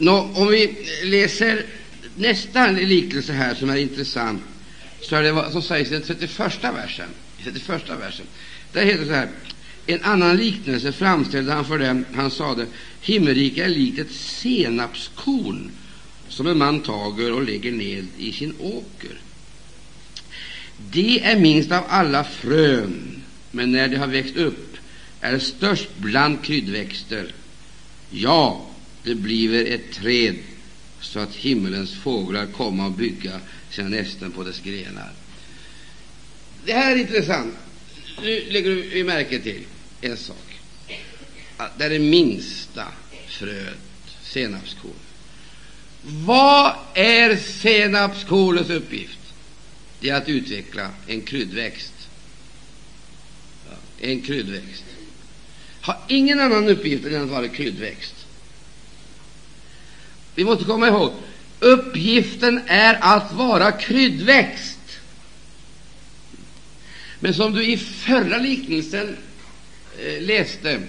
Nå, om vi läser nästa liknelse här som är intressant, så är det vad som sägs i den 31 versen. 31 versen. Där heter det så här. En annan liknelse framställde han för dem. Han sade, himmelriket är likt ett senapskorn som en man tager och lägger ned i sin åker. Det är minst av alla frön, men när det har växt upp är det störst bland kryddväxter. Ja, det bliver ett träd så att himmelens fåglar kommer och bygga sina nästen på dess grenar. Det här är intressant. Nu lägger vi märke till en sak. Att det är det minsta fröet, senapskorn. Vad är senapskornets uppgift? Det är att utveckla en kryddväxt. En kryddväxt. Har ingen annan uppgift än att vara kryddväxt. Vi måste komma ihåg uppgiften är att vara kryddväxt. Men som du i förra liknelsen eh, läste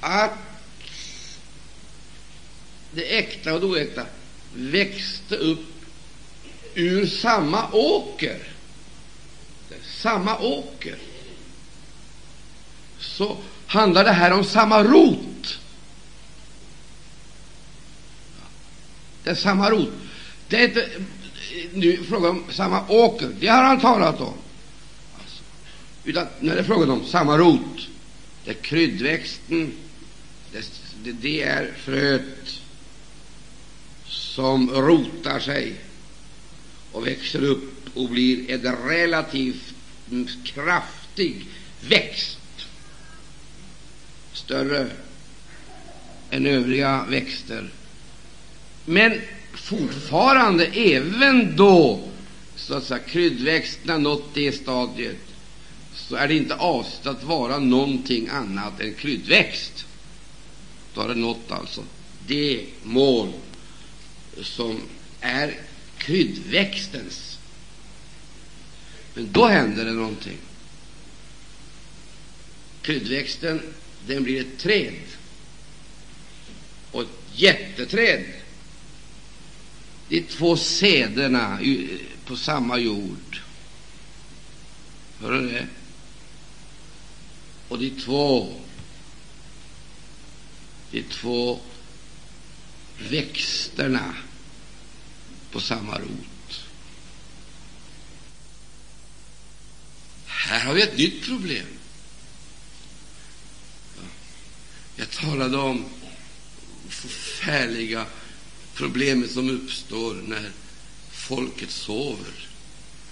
att det äkta och det oäkta växte upp ur samma åker. Samma åker. Så handlar det här om samma rot. Det är samma rot. Det är inte nu fråga om samma åker. Det har han talat om. Alltså, utan när det är fråga om samma rot. Det är kryddväxten. Det, det, det är fröet som rotar sig och växer upp och blir en relativt kraftig växt, större än övriga växter. Men fortfarande, även då så att säga, kryddväxten har nått det stadiet, så är det inte avsett att vara någonting annat än kryddväxt. Då har det nått alltså det mål som är kryddväxtens. Men då händer det någonting. Kryddväxten den blir ett träd, och ett jätteträd. De två sederna på samma jord. Hör du det? Och de två, de två växterna på samma rot. Här har vi ett nytt problem. Jag talade om förfärliga problemet som uppstår när folket sover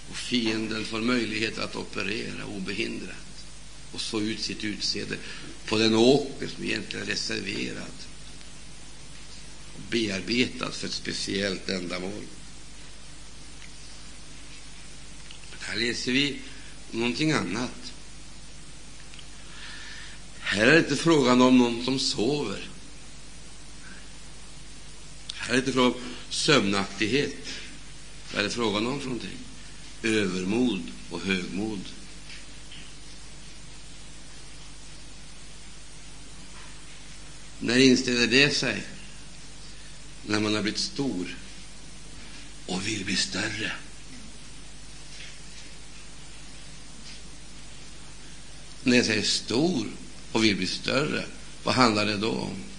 och fienden får möjlighet att operera obehindrat och så ut sitt utseende på den åker som egentligen är reserverad och bearbetad för ett speciellt ändamål. Här läser vi någonting annat. Här är det inte frågan om någon som sover. Här är det inte fråga om sömnaktighet. Vad är det frågan om för någonting? Övermod och högmod. När inställer det sig? När man har blivit stor och vill bli större. När jag säger stor och vill bli större, vad handlar det då om?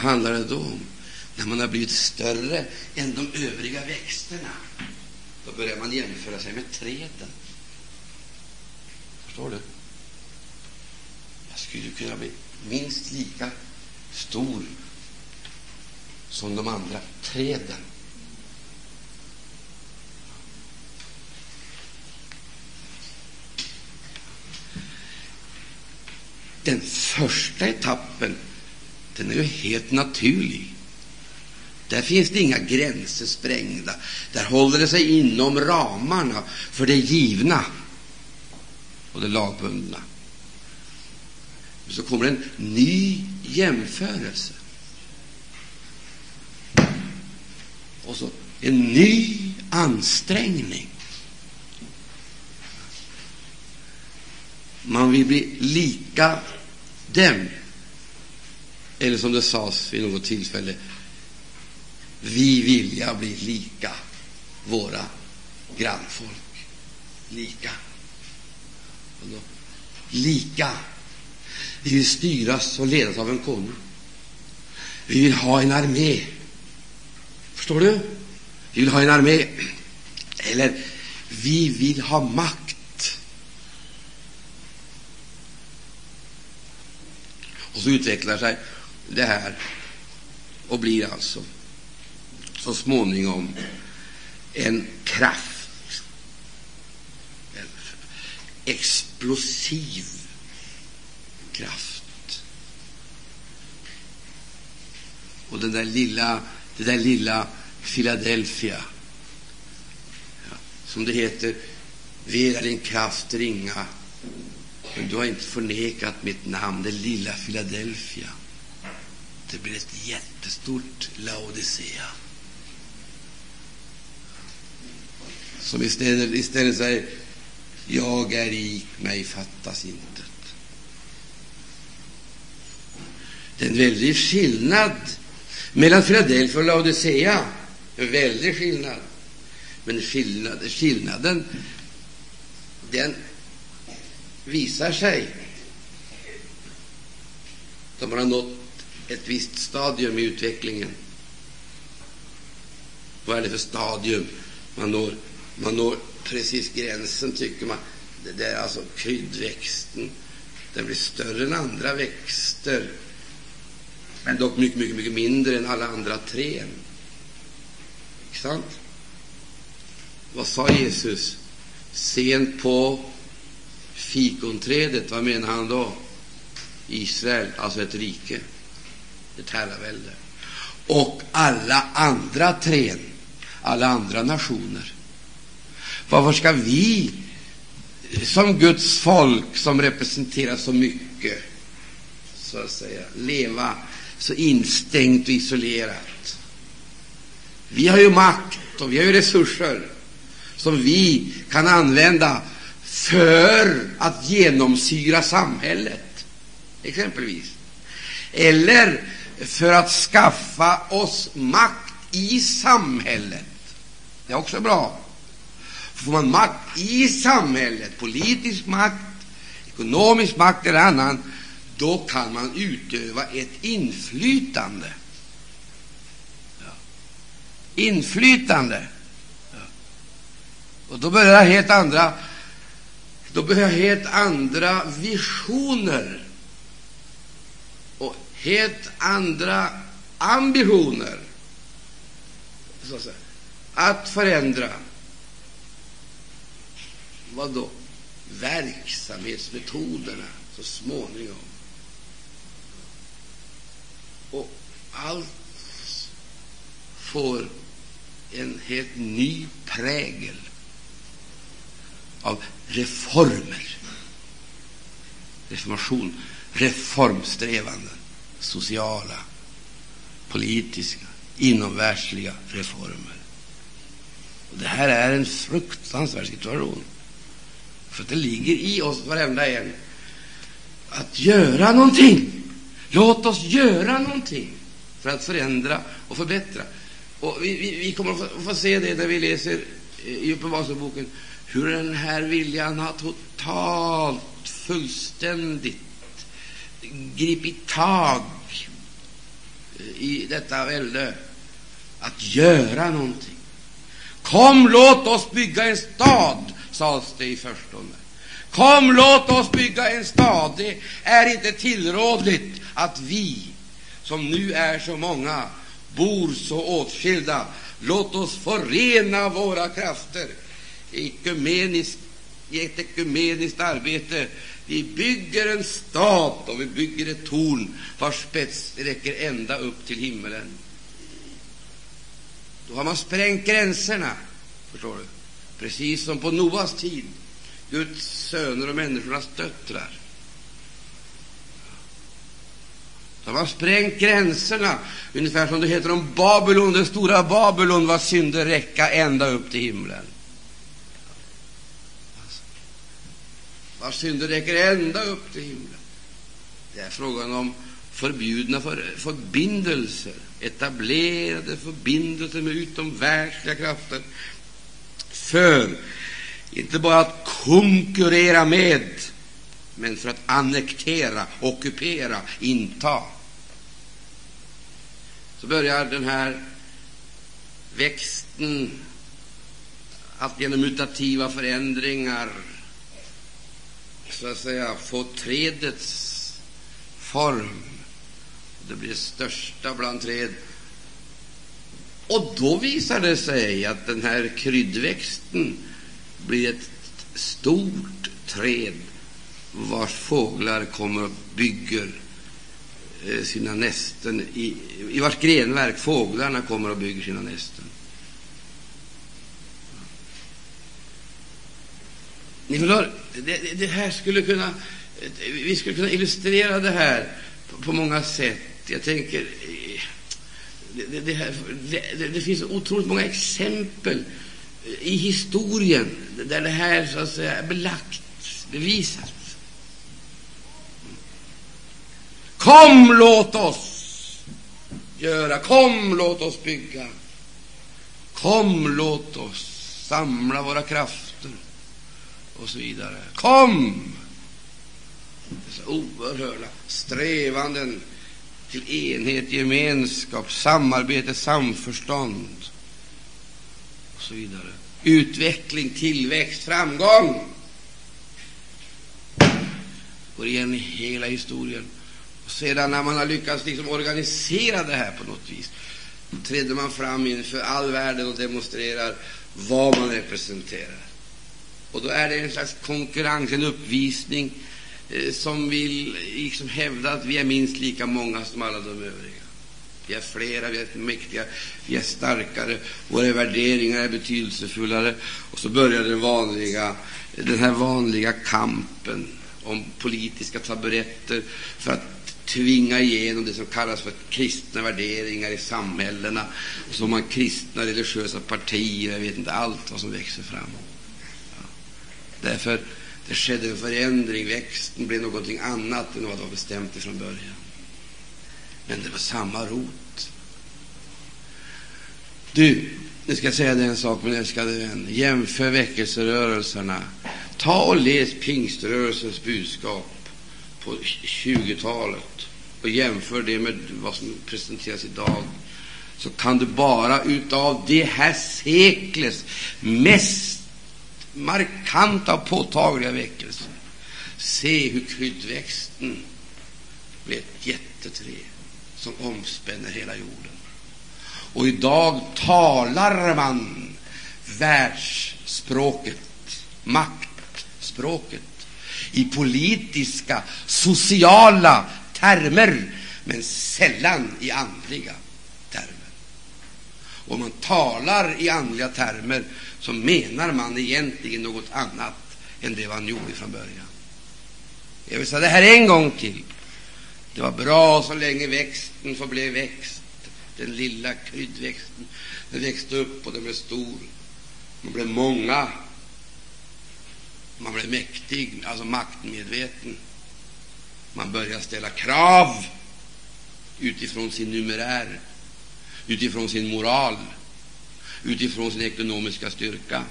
Handlar det då om? När man har blivit större än de övriga växterna, då börjar man jämföra sig med träden. Förstår du? Jag skulle kunna bli minst lika stor som de andra träden. Den första etappen den är ju helt naturlig. Där finns det inga gränser sprängda. Där håller det sig inom ramarna för det givna och det lagbundna. Så kommer en ny jämförelse. Och så en ny ansträngning. Man vill bli lika dem. Eller som det sades vid något tillfälle, vi vilja bli lika våra grannfolk. Lika. Lika. Vi vill styras och ledas av en konung. Vi vill ha en armé. Förstår du? Vi vill ha en armé. Eller vi vill ha makt. Och så utvecklar sig det här och blir alltså så småningom en kraft, en explosiv kraft. Och den där lilla, det där lilla Philadelphia, ja, som det heter, Vera din kraft ringa, men du har inte förnekat mitt namn, det lilla Philadelphia. Det blir ett jättestort Laodicea. Som istället, istället säger Jag är rik, mig fattas intet. Det är en väldig skillnad mellan Philadelphia och Laodicea. En väldig skillnad. Men skillnad, skillnaden den visar sig De man har nått ett visst stadium i utvecklingen. Vad är det för stadium man når? Man når precis gränsen, tycker man. Det där alltså kryddväxten. Den blir större än andra växter, men dock mycket, mycket, mycket mindre än alla andra träd. Inte sant? Vad sa Jesus? Sent på fikonträdet, vad menar han då? Israel, alltså ett rike, ett herravälde. Och alla andra trän, alla andra nationer. Varför ska vi som Guds folk, som representerar så mycket, så att säga, leva så instängt och isolerat? Vi har ju makt och vi har ju resurser som vi kan använda för att genomsyra samhället, exempelvis. Eller för att skaffa oss makt i samhället. Det är också bra. Får man makt i samhället, politisk makt, ekonomisk makt eller annan, då kan man utöva ett inflytande. Ja. Inflytande. Ja. Och då börjar helt andra då börjar helt andra visioner helt andra ambitioner att, att förändra vad då? Verksamhetsmetoderna så småningom. Och allt får en helt ny prägel av reformer. Reformation, reformsträvanden, sociala, politiska, inomvärldsliga reformer. Och det här är en fruktansvärd situation. För det ligger i oss, varenda en, att göra någonting. Låt oss göra någonting för att förändra och förbättra. Och vi, vi, vi kommer att få, få, se det när vi läser eh, i Uppenbarelseboken hur den här viljan har totalt, fullständigt gripit tag eh, i detta välde att göra någonting. Kom, låt oss bygga en stad sades det i förstone. Kom, låt oss bygga en stad. Det är inte tillrådligt att vi, som nu är så många, bor så åtskilda. Låt oss förena våra krafter ekumeniskt, i ett ekumeniskt arbete. Vi bygger en stat och vi bygger ett torn vars spets räcker ända upp till himmelen. Då har man sprängt gränserna, förstår du precis som på Noas tid, Guds söner och människornas döttrar. De har sprängt gränserna, ungefär som det heter om Babylon, den stora Babylon, vars synder räcka ända upp till himlen. Vars synder räcker ända upp till himlen. Det är frågan om förbjudna för, förbindelser, etablerade förbindelser med utomvärldsliga krafter, för inte bara att konkurrera med, men för att annektera, ockupera, inta. Så börjar den här växten att genom mutativa förändringar så att säga få trädets form. Det blir det största bland träd. Och då visar det sig att den här kryddväxten blir ett stort träd vars fåglar kommer och bygger eh, sina nästen i, i vars grenverk fåglarna kommer och bygger sina nästen. Ni förstår, det, det här skulle kunna, vi skulle kunna illustrera det här på, på många sätt. Jag tänker, eh, det, det, här, det, finns otroligt många exempel eh, i historien där det här så att säga är belagt, bevisat. Kom, låt oss göra. Kom, låt oss bygga. Kom, låt oss samla våra krafter och så vidare. Kom! Dessa oerhörda strävanden till enhet, gemenskap, samarbete, samförstånd och så vidare. Utveckling, tillväxt, framgång går igen i hela historien. Och sedan när man har lyckats liksom organisera det här på något vis träder man fram inför all världen och demonstrerar vad man representerar. Och då är det en slags konkurrens, en uppvisning eh, som vill liksom hävda att vi är minst lika många som alla de övriga. Vi är flera, vi är mäktiga, vi är starkare, våra värderingar är betydelsefullare. Och så börjar den vanliga, den här vanliga kampen om politiska taburetter för att tvinga igenom det som kallas för kristna värderingar i samhällena. Och så har man kristna religiösa partier, jag vet inte allt vad som växer fram. Därför det skedde en förändring, växten blev någonting annat än vad det var bestämt från början. Men det var samma rot. Du, nu ska jag säga dig en sak, min älskade vän. Jämför väckelserörelserna. Ta och läs pingströrelsens budskap på 20-talet och jämför det med vad som presenteras idag så kan du bara utav det här seklets mest markanta och påtagliga väckelser. Se hur kryddväxten blir ett jätteträd som omspänner hela jorden. Och idag talar man världsspråket, maktspråket, i politiska, sociala termer, men sällan i andliga termer. Och man talar i andliga termer så menar man egentligen något annat än det man gjorde från början. Jag vill säga det här en gång till. Det var bra så länge växten förblev växt, den lilla kryddväxten. Den växte upp och den blev stor. Man blev många. Man blev mäktig, alltså maktmedveten. Man började ställa krav utifrån sin numerär, utifrån sin moral utifrån sin ekonomiska styrka.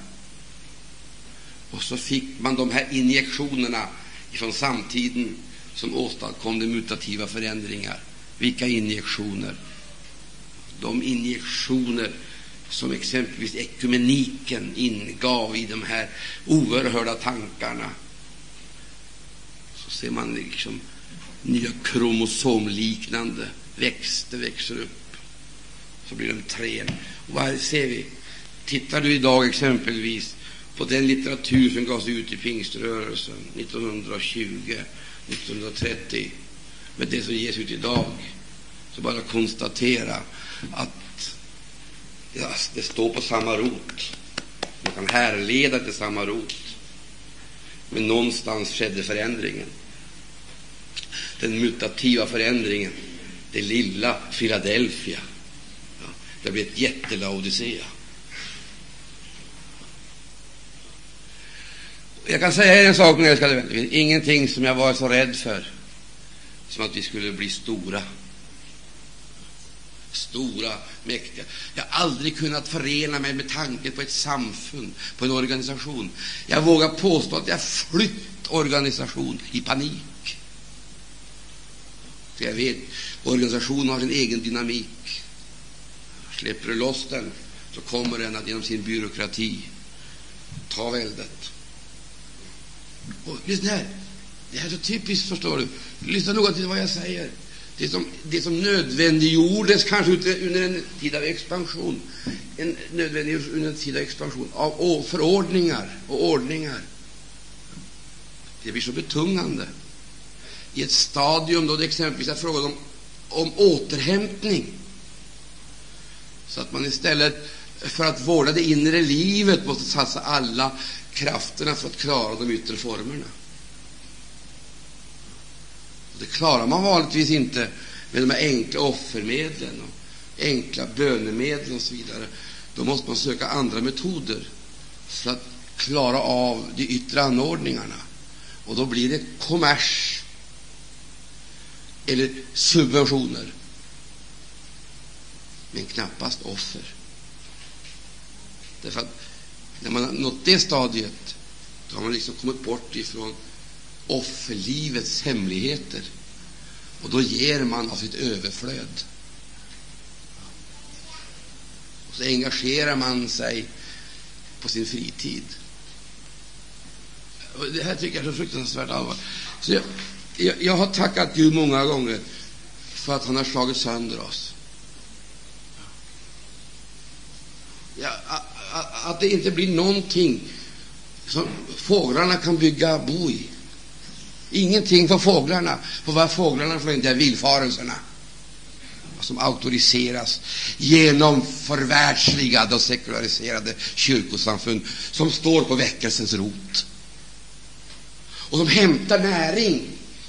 Och så fick man de här injektionerna från samtiden som åstadkom de mutativa förändringar. Vilka injektioner? De injektioner som exempelvis ekumeniken ingav i de här oerhörda tankarna. Så ser man liksom nya kromosomliknande växter växer upp. Så blir de tre vad ser vi? Tittar du idag exempelvis på den litteratur som gavs ut i pingströrelsen 1920, 1930 med det som ges ut idag, så bara konstatera att ja, det står på samma rot. Man kan härleda till samma rot. Men någonstans skedde förändringen. Den mutativa förändringen. Det lilla Philadelphia det blir ett jättelaodicea. Jag kan säga en sak, mina älskade vänner. Ingenting som jag var så rädd för som att vi skulle bli stora. Stora, mäktiga. Jag har aldrig kunnat förena mig med tanken på ett samfund, på en organisation. Jag vågar påstå att jag flytt organisation i panik. För jag vet, organisationen har sin egen dynamik. Släpper du loss den, så kommer den att genom sin byråkrati ta väldet. Och lyssna här. Det här är så typiskt, förstår du. Lyssna noga till vad jag säger. Det som, det som nödvändiggjordes kanske under en tid av expansion, en nödvändiggjordes under en tid av expansion av förordningar och ordningar. Det blir så betungande i ett stadium då det exempelvis är fråga om, om återhämtning, så att man istället för att vårda det inre livet måste satsa alla krafterna för att klara de yttre formerna. Det klarar man vanligtvis inte med de här enkla offermedlen och enkla bönemedlen och så vidare. Då måste man söka andra metoder för att klara av de yttre anordningarna. Och då blir det kommers eller subventioner, men knappast offer. Därför att när man har nått det stadiet, då har man liksom kommit bort ifrån offerlivets hemligheter. Och då ger man av sitt överflöd. Och så engagerar man sig på sin fritid. Och det här tycker jag är så fruktansvärt allvarligt. Så jag, jag, jag har tackat Gud många gånger för att han har slagit sönder oss. Ja, att det inte blir någonting som fåglarna kan bygga bo i. Ingenting för fåglarna, för vad fåglarna får inte är villfarelserna som auktoriseras genom förvärldsligade och sekulariserade kyrkosamfund som står på väckelsens rot. Och som hämtar näring,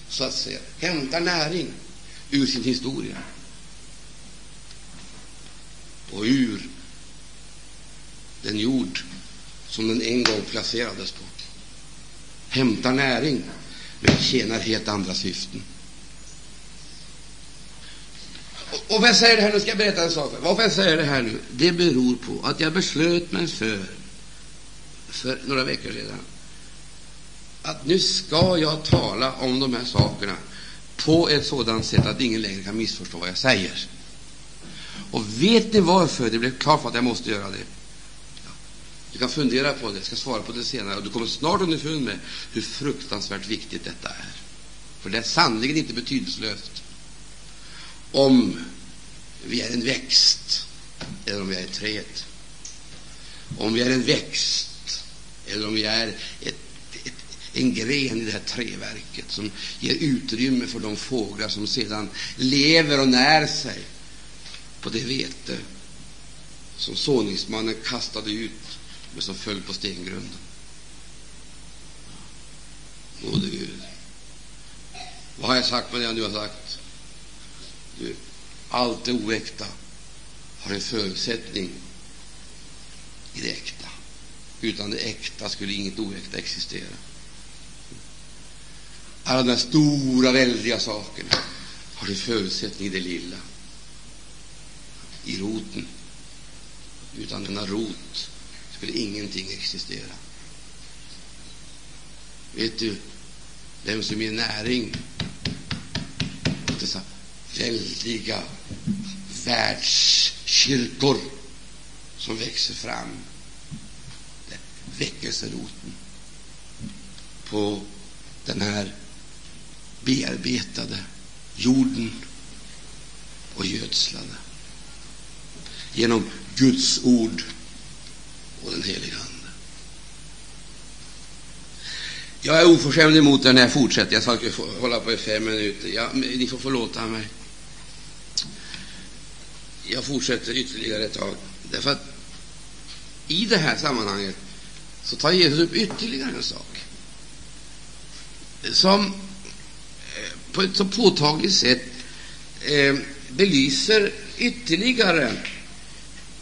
så att säga, hämtar näring ur sin historia och ur den jord som den en gång placerades på. Hämtar näring, men tjänar helt andra syften. Och, och vad jag säger det här nu, ska jag berätta en sak. Varför jag säger det här nu, det beror på att jag beslöt mig för, för några veckor sedan, att nu ska jag tala om de här sakerna på ett sådant sätt att ingen längre kan missförstå vad jag säger. Och vet ni varför det blev klart för att jag måste göra det? Du kan fundera på det, jag ska svara på det senare. Och du kommer snart underfund med hur fruktansvärt viktigt detta är. För det är sannerligen inte betydelselöst om vi är en växt eller om vi är ett träd. Om vi är en växt eller om vi är ett, ett, en gren i det här träverket som ger utrymme för de fåglar som sedan lever och när sig på det vete som såningsmannen kastade ut men som föll på stengrunden. Gode Gud. Vad har jag sagt med det jag nu har sagt? Du, allt det oäkta har en förutsättning i det äkta. Utan det äkta skulle inget oäkta existera. Alla de stora, väldiga sakerna har en förutsättning i det lilla, i roten. Utan denna rot skulle ingenting existera. Vet du vem som ger näring åt dessa väldiga världskyrkor som växer fram? Väckelseroten på den här bearbetade jorden och gödslade genom Guds ord och den helige Ande. Jag är oförskämd emot er när jag fortsätter. Jag ska hålla på i fem minuter. Ja, ni får förlåta mig. Jag fortsätter ytterligare ett tag. Därför att i det här sammanhanget så tar Jesus upp ytterligare en sak som eh, på ett så påtagligt sätt eh, belyser ytterligare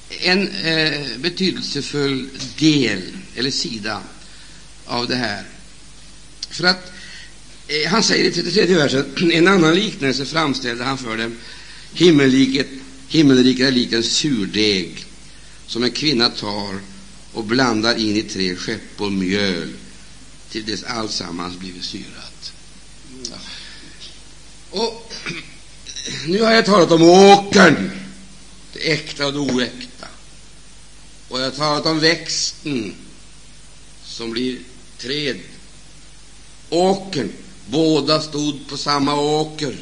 en eh, betydelsefull del eller sida av det här. För att eh, han säger i 33 versen, en annan liknelse framställde han för dem. Himmelriket, himmelriket är likt en surdeg som en kvinna tar och blandar in i tre skeppor mjöl till dess allsammans blivit syrat. Ja. Och nu har jag talat om åkern, det äkta och det oäkta. Och jag har talat om växten som blir träd. Åkern, båda stod på samma åker,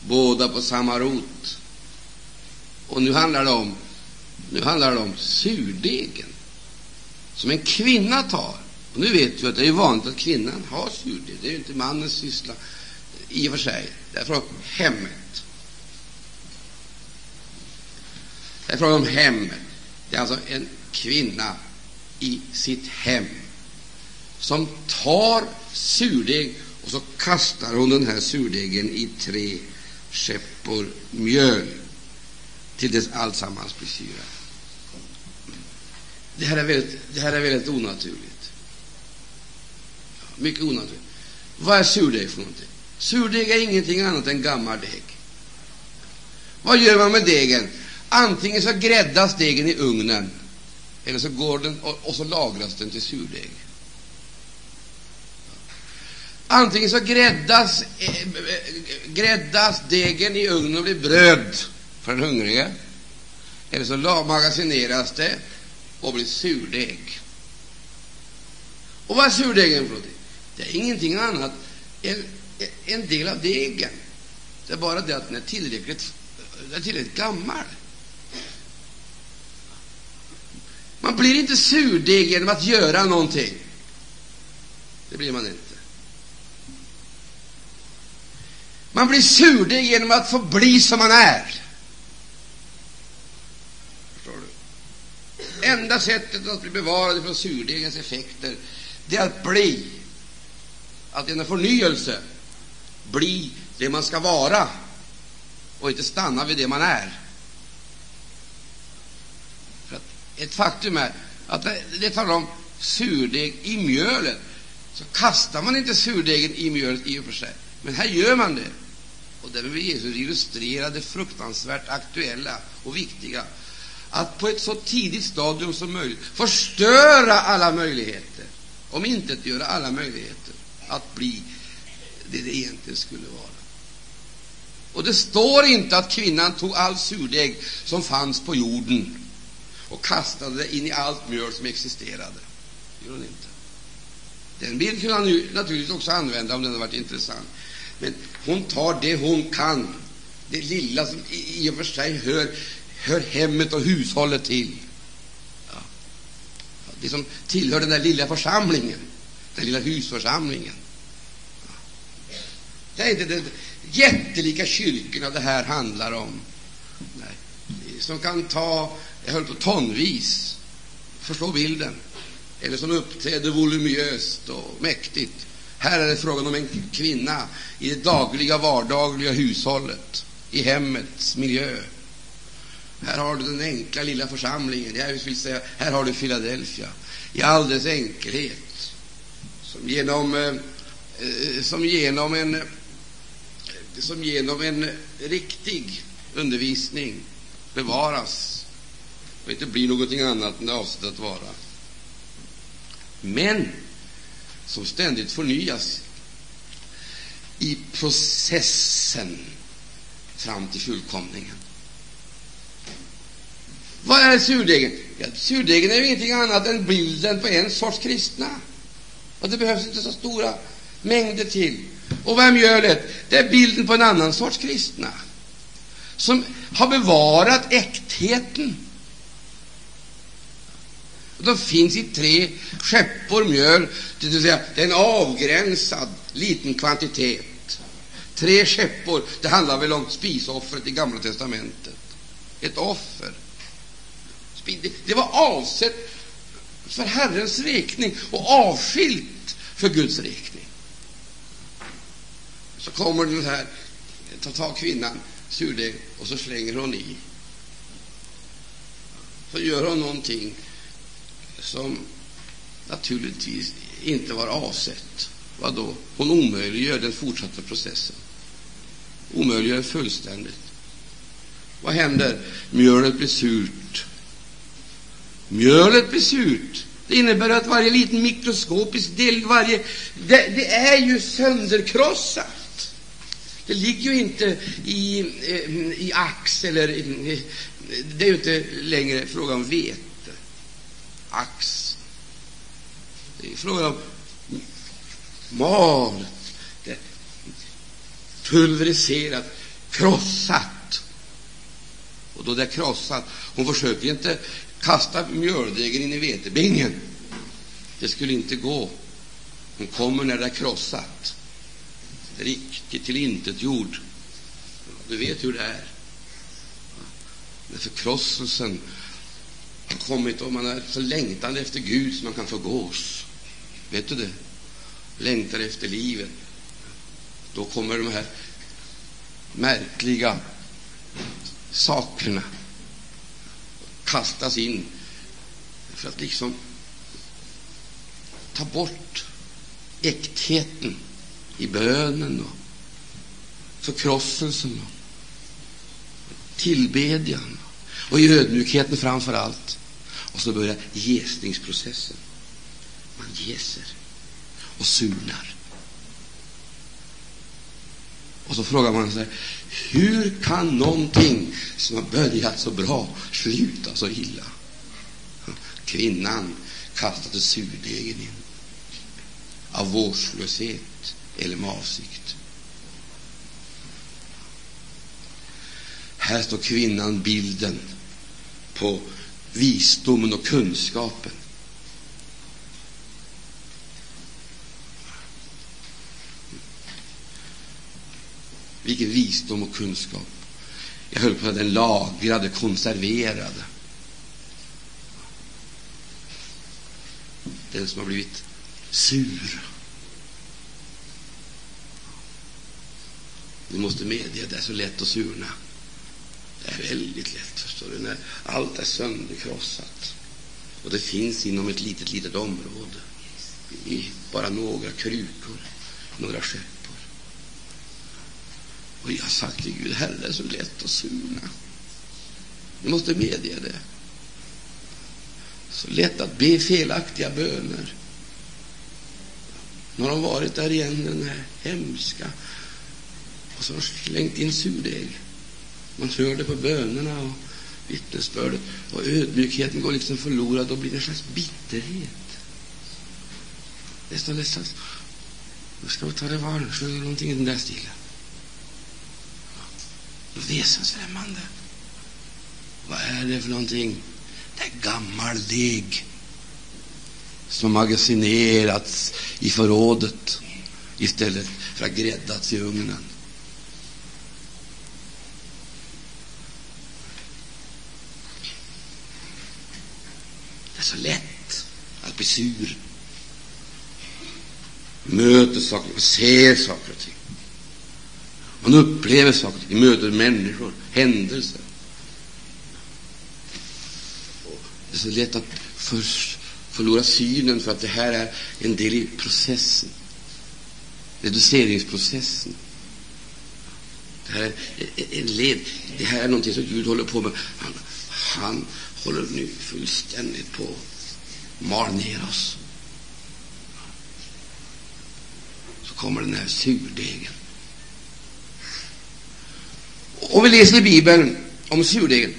båda på samma rot. Och nu handlar det om, nu handlar det om surdegen som en kvinna tar. Och nu vet vi att det är vanligt att kvinnan har surdeg. Det är ju inte mannens syssla i och för sig. Det är från hemmet. Det är fråga om hemmet. Det är alltså en kvinna i sitt hem som tar surdeg och så kastar hon den här surdegen i tre skeppor mjöl till dess alltsammans blir syrat. Det här är väldigt, det här är väldigt onaturligt. Mycket onaturligt. Vad är surdeg för någonting? Surdeg är ingenting annat än gammal deg. Vad gör man med degen? Antingen så gräddas degen i ugnen, eller så går den och, och så lagras den till surdeg. Antingen så gräddas, eh, gräddas degen i ugnen och blir bröd för den hungrige, eller så magasineras det och blir surdeg. Och vad är surdegen för någonting? Det är ingenting annat än en del av degen. Det är bara det att den är tillräckligt, den är tillräckligt gammal. Man blir inte surdeg genom att göra någonting. Det blir man inte. Man blir surdeg genom att få bli som man är. Förstår du? Enda sättet att bli bevarad från surdegens effekter det är att bli, att genom förnyelse bli det man ska vara och inte stanna vid det man är. För att ett faktum är att det, det talar om surdeg i mjölet, så kastar man inte surdegen i mjölet i och för sig, men här gör man det. Och därmed vill Jesus illustrera det fruktansvärt aktuella och viktiga. Att på ett så tidigt stadium som möjligt förstöra alla möjligheter, om inte göra alla möjligheter att bli det det egentligen skulle vara. Och det står inte att kvinnan tog all surdeg som fanns på jorden och kastade det in i allt mjöl som existerade. Det gjorde hon inte. Den bilden kunde han naturligtvis också använda om den hade varit intressant. Men hon tar det hon kan, det lilla som i och för sig hör, hör hemmet och hushållet till. Ja. Det som tillhör den där lilla församlingen, den lilla husförsamlingen. Det är inte de jättelika kyrkorna det här handlar om, Nej. som kan ta jag höll på tonvis, förstå bilden, eller som uppträder voluminöst och mäktigt. Här är det frågan om en kvinna i det dagliga, vardagliga hushållet, i hemmets miljö. Här har du den enkla lilla församlingen, jag vill säga, här har du Philadelphia, i all dess enkelhet, som genom, eh, eh, som genom en som genom en riktig undervisning bevaras och inte blir någonting annat än det avsett att vara. Men som ständigt förnyas i processen fram till fullkomningen. Vad är surdegen? Ja, surdegen är ju ingenting annat än bilden på en sorts kristna. Och det behövs inte så stora mängder till. Och vad är mjölet? Det är bilden på en annan sorts kristna som har bevarat äktheten. De finns i tre skeppor mjöl, det vill säga det är en avgränsad liten kvantitet. Tre skeppor, det handlar väl om spisoffret i Gamla testamentet. Ett offer. Det var avsett för Herrens räkning och avskilt för Guds räkning så kommer den här, tar tag kvinnan, surdeg, och så slänger hon i. Så gör hon någonting som naturligtvis inte var avsett. Vad då? Hon omöjliggör den fortsatta processen. Omöjliggör fullständigt. Vad händer? Mjölet blir surt. Mjölet blir surt. Det innebär att varje liten mikroskopisk del, varje, det, det är ju sönderkrossat. Det ligger ju inte i, eh, i ax eller i, Det är ju inte längre fråga om vete, ax. Det är fråga om malet, det pulveriserat, krossat. Och då det är krossat, hon försöker inte kasta mjöldegen in i vetebingen. Det skulle inte gå. Hon kommer när det är krossat, riktigt tillintetgjord. Du vet hur det är. När förkrosselsen kommit och man är så längtande efter Gud så man kan förgås. Vet du det? Längtar efter livet. Då kommer de här märkliga sakerna kastas in för att liksom ta bort äktheten i bönen och förkrosselsen och tillbedjan och i ödmjukheten framför allt. Och så börjar jäsningsprocessen. Man jäser och surnar. Och så frågar man sig, hur kan någonting som har börjat så bra sluta så illa? Kvinnan kastade surdegen in av vårdslöshet eller med avsikt. Här står kvinnan bilden på visdomen och kunskapen. Vilken visdom och kunskap. Jag höll på att den lagrade, konserverade. Den som har blivit sur. Ni måste medge att det är så lätt att surna. Det är väldigt lätt, förstår du, när allt är sönderkrossat. Och det finns inom ett litet, litet område, i bara några krukor, några skeppor. Och jag har sagt till Gud, Herre, det är så lätt att surna. Du måste medge det. Så lätt att be felaktiga böner. Nu har de varit där igen, den här hemska, och så har de slängt in surdeg. Man hör det på bönerna och vittnesbördet, och ödmjukheten går liksom förlorad. och blir en slags bitterhet. Nästan, nästan, nu ska vi ta revansch eller någonting i den där stilen. Väsensfrämmande. Vad är det för någonting? Det är gammal deg som magasinerats i förrådet istället för att gräddats i ugnen. Det är så lätt att bli sur. Möter saker och ser saker och ting. Man upplever saker och ting, möter människor, händelser. Det är så lätt att först förlora synen för att det här är en del i processen, reduceringsprocessen. Det här är en led. Det här är någonting som Gud håller på med. Han, han håller nu fullständigt på att mal ner oss. Så kommer den här surdegen. Om vi läser i Bibeln om surdegen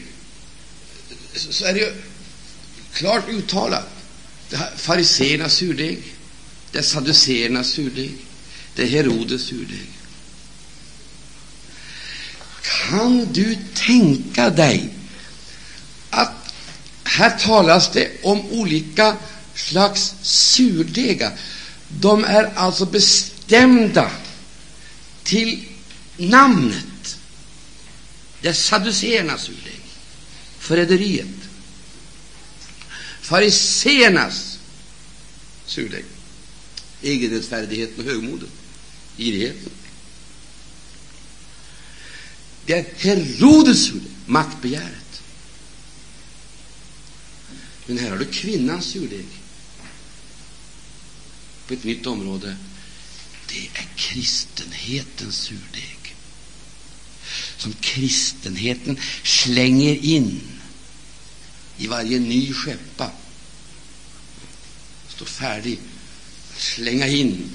så är det ju klart uttalat. Det är fariséernas surdeg, det är saduséernas surdeg, det är Herodes surdeg. Kan du tänka dig här talas det om olika slags surdegar. De är alltså bestämda till namnet. Det är saduceernas surdeg, förräderiet. Fariséernas surdeg, egenrättfärdigheten och högmodet, girigheten. Det är Herodes surdeg, maktbegäret. Men här har du kvinnans surdeg. på ett nytt område. Det är kristenhetens surdeg. Som kristenheten slänger in i varje ny skeppa. Står färdig att slänga in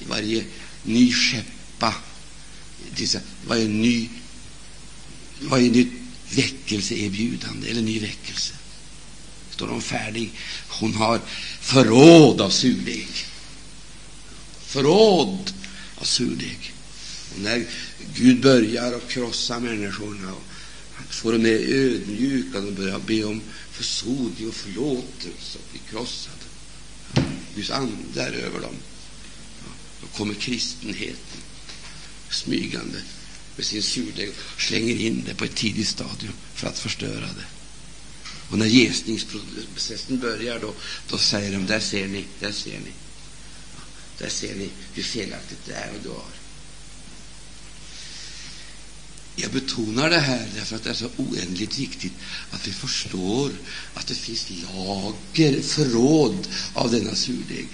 i varje ny skeppa. Varje ny, varje nytt väckelseerbjudande eller ny väckelse. Står hon färdig. Hon har förråd av surdeg. Förråd av surdeg. Och när Gud börjar att krossa människorna och får dem mer ödmjuka, de börjar be om försoning och förlåtelse och bli krossade. Guds ande är över dem. Då kommer kristenheten smygande med sin surdeg och slänger in det på ett tidigt stadium för att förstöra det. Och när jäsningsprocessen börjar, då, då säger de där ser ni, där ser ni. Där ser ni hur felaktigt det är och du har. Jag betonar det här därför att det är så oändligt viktigt att vi förstår att det finns lager, förråd av denna surdeg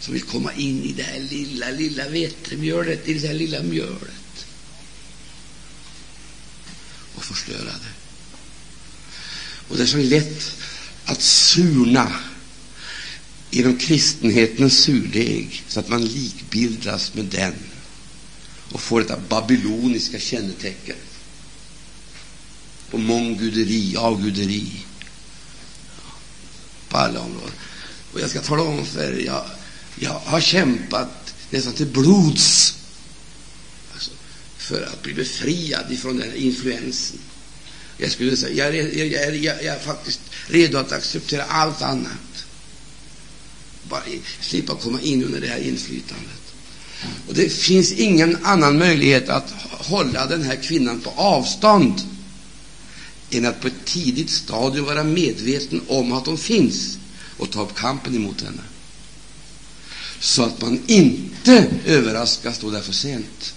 som vill komma in i det här lilla, lilla vetemjölet, i det här lilla mjölet och förstöra det. Och det är så lätt att surna genom kristenhetens surdeg så att man likbildas med den och får detta babyloniska kännetecken på mångguderi, avguderi på alla områden. Och jag ska tala om för er, jag, jag har kämpat nästan till blods alltså, för att bli befriad ifrån den influensen. Jag skulle säga, jag, jag, jag, jag, jag är faktiskt redo att acceptera allt annat. Bara slippa komma in under det här inflytandet. Och Det finns ingen annan möjlighet att hålla den här kvinnan på avstånd än att på ett tidigt stadium vara medveten om att hon finns och ta upp kampen emot henne. Så att man inte överraskas då det är för sent,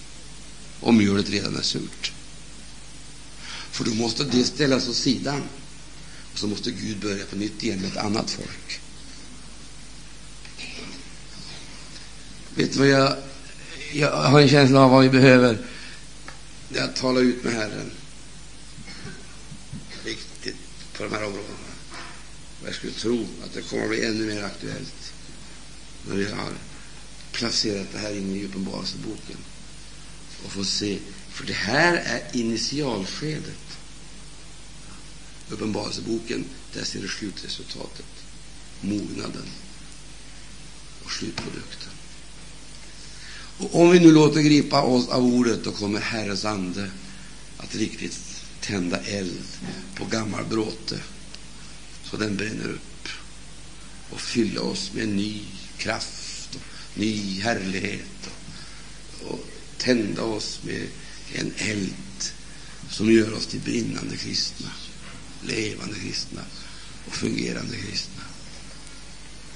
om mjölet redan är surt. För då måste det ställas åt sidan. Och så måste Gud börja på nytt igen med ett annat folk. Vet du vad jag, jag har en känsla av vad vi behöver? Det är att tala ut med Herren. Riktigt, på de här områdena. Och jag skulle tro att det kommer att bli ännu mer aktuellt när vi har placerat det här inne i Uppenbarelseboken och får se för det här är initialskedet. Uppenbarelseboken, där ser du slutresultatet, mognaden och slutprodukten. Och om vi nu låter gripa oss av ordet, då kommer Herrens ande att riktigt tända eld på gammal bråte så den bränner upp och fylla oss med ny kraft och ny härlighet och, och tända oss med en eld som gör oss till brinnande kristna, levande kristna och fungerande kristna.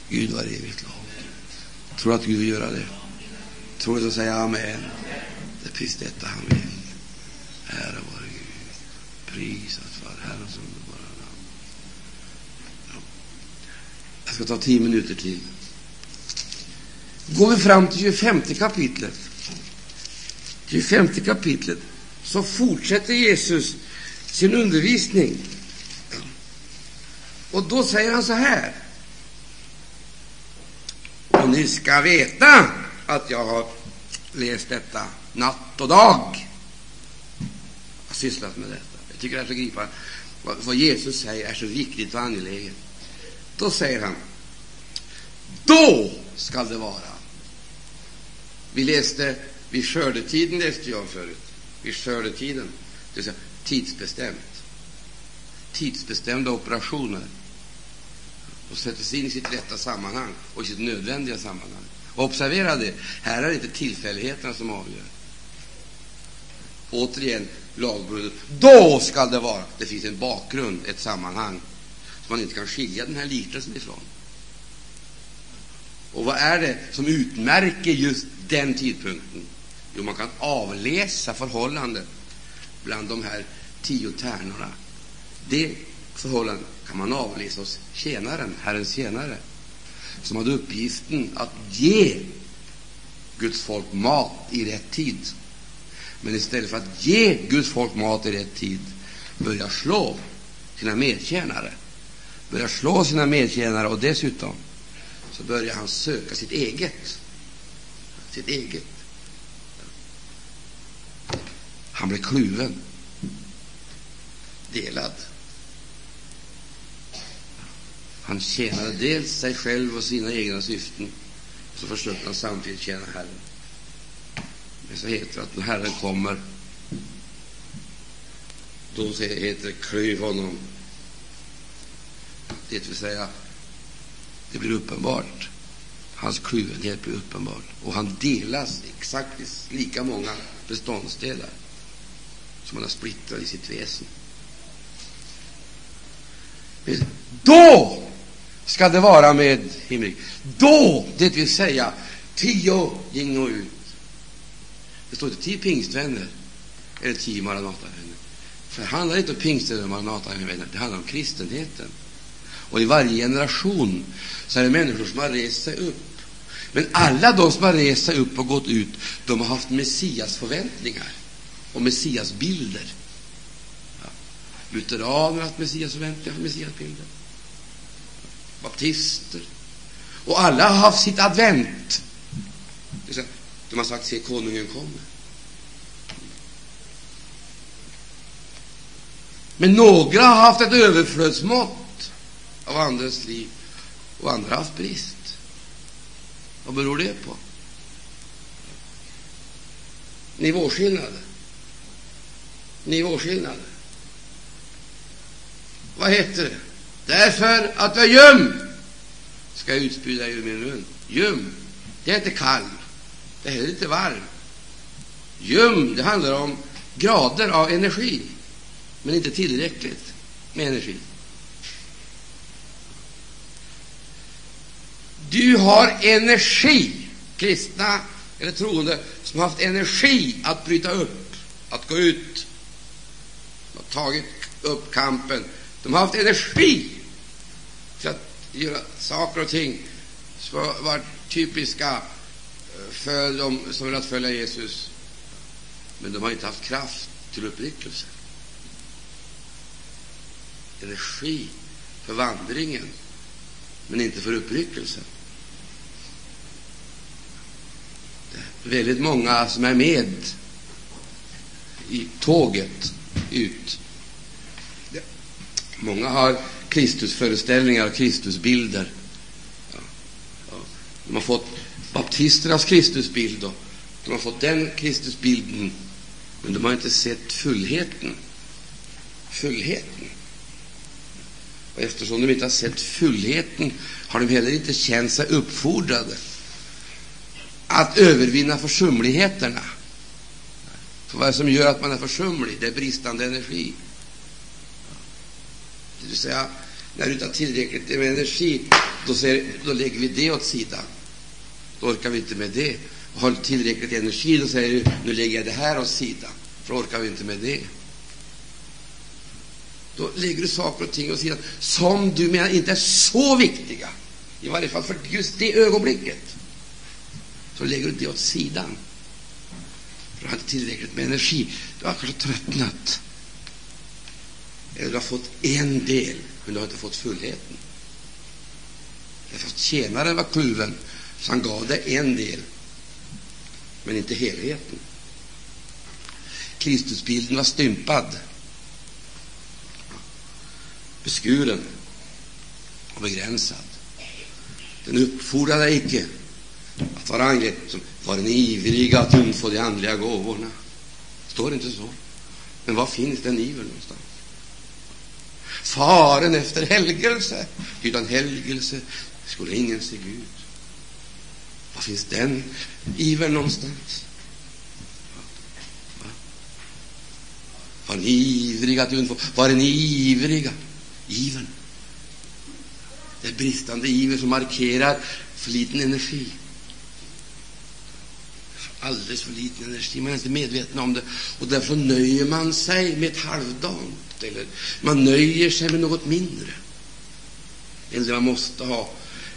Gud var evigt lov. Tror att Gud vill göra det? Tror du att säga Amen? Det är precis detta han vill. Ära vare Gud. Prisat vare Herrens underbara namn. Ja. Jag ska ta tio minuter till. Går vi fram till 25 kapitlet 25 kapitlet så fortsätter Jesus sin undervisning. Och då säger han så här. Och ni ska veta att jag har läst detta natt och dag. Jag har sysslat med detta. Jag tycker det är så gripande. Vad Jesus säger är så viktigt och angeläget. Då säger han, då skall det vara. Vi läste vid skördetiden läste jag förut. Vid skördetiden, det vill säga tidsbestämt. Tidsbestämda operationer. Och sätts in i sitt rätta sammanhang och i sitt nödvändiga sammanhang. Och observera det, här är det inte tillfälligheterna som avgör. Återigen, lagbruddet. Då skall det vara. Det finns en bakgrund, ett sammanhang, som man inte kan skilja den här liknelsen ifrån. Och vad är det som utmärker just den tidpunkten? Jo, man kan avläsa förhållandet bland de här tio tärnorna. Det förhållandet kan man avläsa hos tjänaren, Herrens tjänare. som hade uppgiften att ge Guds folk mat i rätt tid. Men istället för att ge Guds folk mat i rätt tid börjar slå sina medtjänare. Börjar slå sina medtjänare och dessutom så börjar han söka sitt eget. Sitt eget. Han blev kluven, delad. Han tjänade dels sig själv och sina egna syften, och så försökte han samtidigt tjäna Herren. Men så heter det att när Herren kommer, då heter det klyv honom. Det vill säga, det blir uppenbart. Hans kluvenhet blir uppenbar. Och han delas exakt i lika många beståndsdelar som han har splittrat i sitt väsen. Då ska det vara med himmelriket. Då, det vill säga, tio gingo ut. Det står inte tio pingstvänner eller tio Maranatavänner. För det handlar inte om pingstvänner och Maranatavänner, det handlar om kristenheten. Och i varje generation så är det människor som har rest sig upp. Men alla de som har rest sig upp och gått ut, de har haft Messias förväntningar och Messias bilder. Ja. Lutheraner har haft Messias förväntningar Messias bilder. Baptister. Och alla har haft sitt advent. De har sagt se, konungen kommer. Men några har haft ett överflödsmått av andras liv, och andra har haft brist. Vad beror det på? Nivåskillnader. Nivåskillnad? Vad heter det? Därför att du är ljum ska jag utspy dig ur min mun. Ljum, det är inte kall, det är heller inte varm. Ljum, det handlar om grader av energi, men inte tillräckligt med energi. Du har energi, kristna eller troende, som har haft energi att bryta upp, att gå ut, tagit upp kampen. De har haft energi till att göra saker och ting som var varit typiska eh, för dem som velat följa Jesus. Men de har inte haft kraft till uppryckelse. Energi för vandringen, men inte för uppryckelsen. väldigt många som är med i tåget ut. Många har Kristusföreställningar och Kristusbilder. De har fått baptisternas Kristusbild och de har fått den Kristusbilden, men de har inte sett fullheten. Fullheten. Och eftersom de inte har sett fullheten har de heller inte känt sig uppfordrade att övervinna försumligheterna. För vad är det som gör att man är försumlig? Det är bristande energi. Det vill säga, när du inte har tillräckligt med energi, då, säger, då lägger vi det åt sidan. Då orkar vi inte med det. Och har du tillräckligt energi, då säger du, nu lägger jag det här åt sidan, för då orkar vi inte med det. Då lägger du saker och ting åt sidan som du menar inte är så viktiga, i varje fall för just det ögonblicket så lägger du det åt sidan. Du har inte tillräckligt med energi. Du har kanske tröttnat. Eller du har fått en del, men du har inte fått fullheten. Därför att tjänaren var kluven, så han gav dig en del, men inte helheten. Kristusbilden var stympad, beskuren och begränsad. Den uppfordrade icke att vara som var en ivrig att undfå de andliga gåvorna. Står det inte så? Men var finns den ivern någonstans? Faren efter helgelse. Utan helgelse skulle ingen se Gud. Var finns den ivern någonstans? Var ni ivriga att undfå? Var ni ivriga? Ivern. Det är bristande iver som markerar för liten energi alldeles för liten energi. Man är inte medveten om det. Och därför nöjer man sig med ett halvdant. Eller man nöjer sig med något mindre än det man måste ha.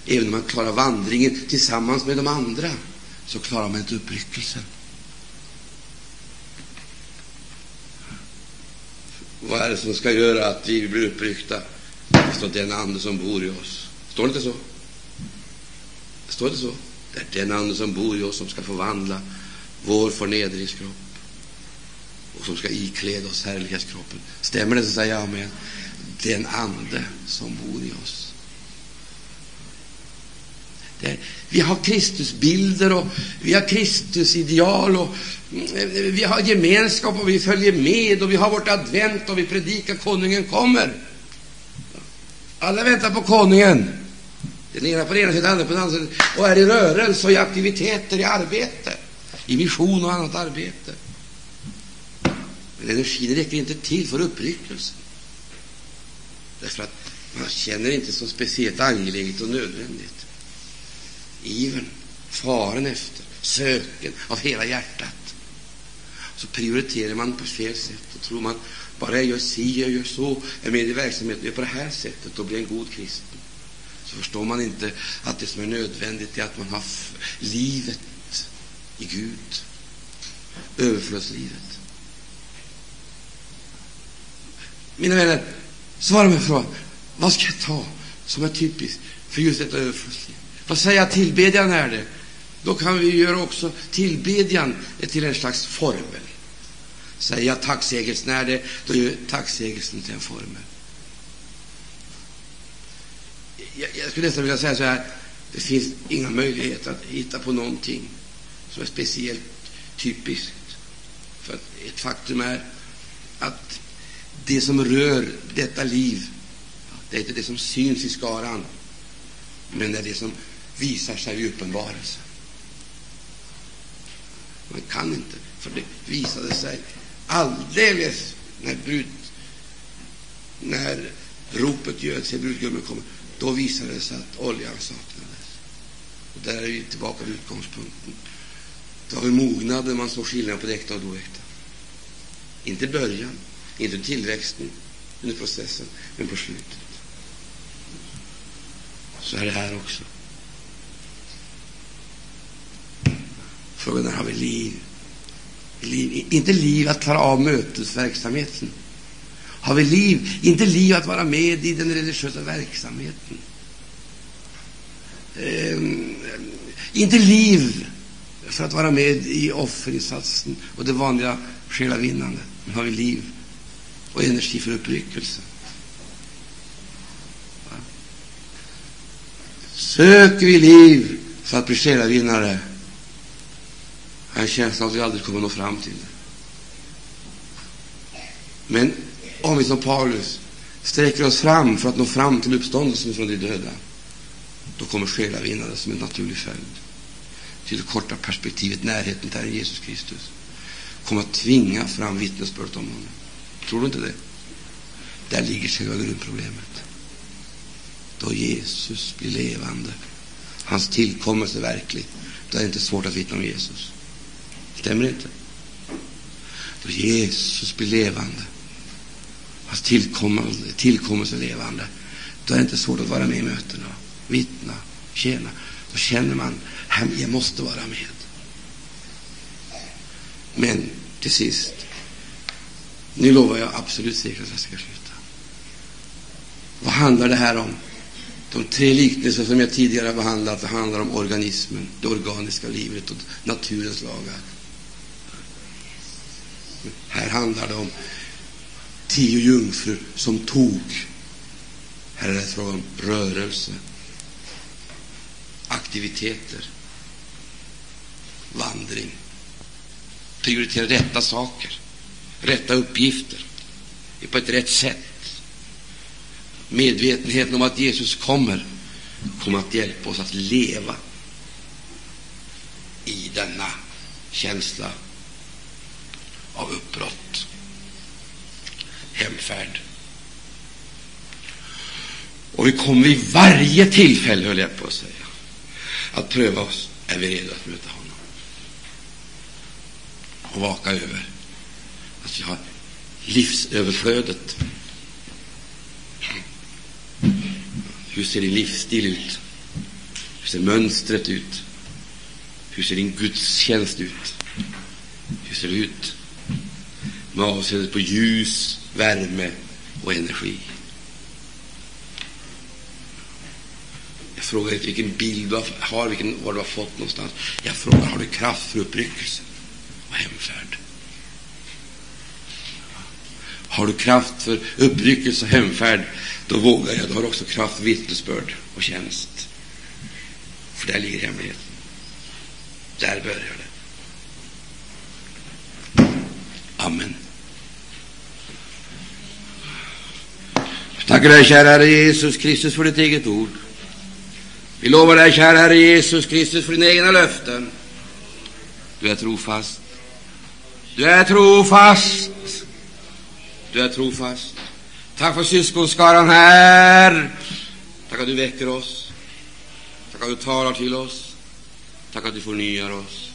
Även om man klarar vandringen tillsammans med de andra, så klarar man inte uppryckelsen. Vad är det som ska göra att vi blir uppryckta? Det står den ande som bor i oss. Står det inte så? Står det så? Det är den ande som bor i oss som ska förvandla vår förnedringskropp och som ska ikläda oss härlighetskroppen. Stämmer det så säger jag amen. Den ande som bor i oss. Det, vi har Kristusbilder och vi har Kristusideal och vi har gemenskap och vi följer med och vi har vårt advent och vi predikar konungen kommer. Alla väntar på konungen. Den ena på det ena den andra på den andra sidan och är i rörelse och i aktiviteter, i arbete, i mission och annat arbete. Men energin räcker inte till för uppryckelsen. Därför att man känner inte så speciellt angeläget och nödvändigt. Ivern, faren efter, söken av hela hjärtat. Så prioriterar man på fel sätt och tror man bara jag gör si, jag gör så, är med i verksamheten, gör på det här sättet, då blir en god kristen. Så förstår man inte att det som är nödvändigt är att man har livet i Gud, överflödslivet. Mina vänner, svara mig frågan, vad ska jag ta som är typiskt för just detta överflödsliv? Vad säger jag tillbedjan är det? Då kan vi göra också tillbedjan till en slags formel. Säger jag tacksägelsen är det, då gör tacksägelsen till en formel. Jag, jag skulle nästan vilja säga så här, det finns inga möjligheter att hitta på någonting som är speciellt typiskt. För ett faktum är att det som rör detta liv, det är inte det som syns i skaran, men det är det som visar sig i uppenbarelsen. Man kan inte, för det visade sig alldeles när, brud, när ropet göds brudgummen kommer. Då visade det sig att oljan saknades. Och där är vi tillbaka vid utgångspunkten. Det var vid mognaden man såg skillnaden på det äkta och det oäkta. Inte början, inte tillväxten under processen, men på slutet. Så är det här också. Frågan är, har vi liv? liv? Inte liv att klara av mötesverksamheten. Har vi liv? Inte liv att vara med i den religiösa verksamheten. Ehm, inte liv för att vara med i offerinsatsen och det vanliga själavinnandet. Men har vi liv och energi för uppryckelse. Söker vi liv för att bli själavinnare jag har en känsla att vi aldrig kommer att nå fram till det. Men om vi som Paulus sträcker oss fram för att nå fram till uppståndelsen från de döda, då kommer själavinnandet som en naturlig följd. Till det korta perspektivet, närheten till Jesus Kristus, kommer att tvinga fram vittnesbörd om honom. Tror du inte det? Där ligger själva grundproblemet. Då Jesus blir levande, hans tillkommelse verklig, då är det inte svårt att vittna om Jesus. Stämmer det inte? Då Jesus blir levande, hans tillkommelse, tillkommelse levande, då är det inte svårt att vara med i mötena, vittna, tjäna. Då känner man, att jag måste vara med. Men till sist, nu lovar jag absolut säkert att jag ska sluta. Vad handlar det här om? De tre liknelser som jag tidigare har behandlat det handlar om organismen, det organiska livet och naturens lagar. Här handlar det om tio jungfrur som tog. Här är det fråga om rörelse, aktiviteter, vandring. Prioritera rätta saker, rätta uppgifter på ett rätt sätt. Medvetenheten om att Jesus kommer kommer att hjälpa oss att leva i denna känsla av uppbrott, hemfärd. Och vi kommer vid varje tillfälle, höll jag på att säga, att pröva oss. Är vi redo att möta honom? Och vaka över att vi har livsöverflödet. Hur ser din livsstil ut? Hur ser mönstret ut? Hur ser din gudstjänst ut? Hur ser det ut med avseende på ljus, värme och energi? Jag frågar inte vilken bild du har, vilken, var du har fått någonstans. Jag frågar, har du kraft för uppryckelse och hemfärd? Har du kraft för uppryckelse och hemfärd, då vågar jag, då har du också kraft för vittnesbörd och tjänst. För där ligger hemligheten. Där börjar det. Amen. Tackar dig, kära Herre Jesus Kristus, för ditt eget ord. Vi lovar dig, kära Herre Jesus Kristus, för dina egna löften. Du är trofast. Du är trofast. Du är trofast. Tack för syskonskaran här. Tack att du väcker oss. Tack att du talar till oss. Tack att du förnyar oss.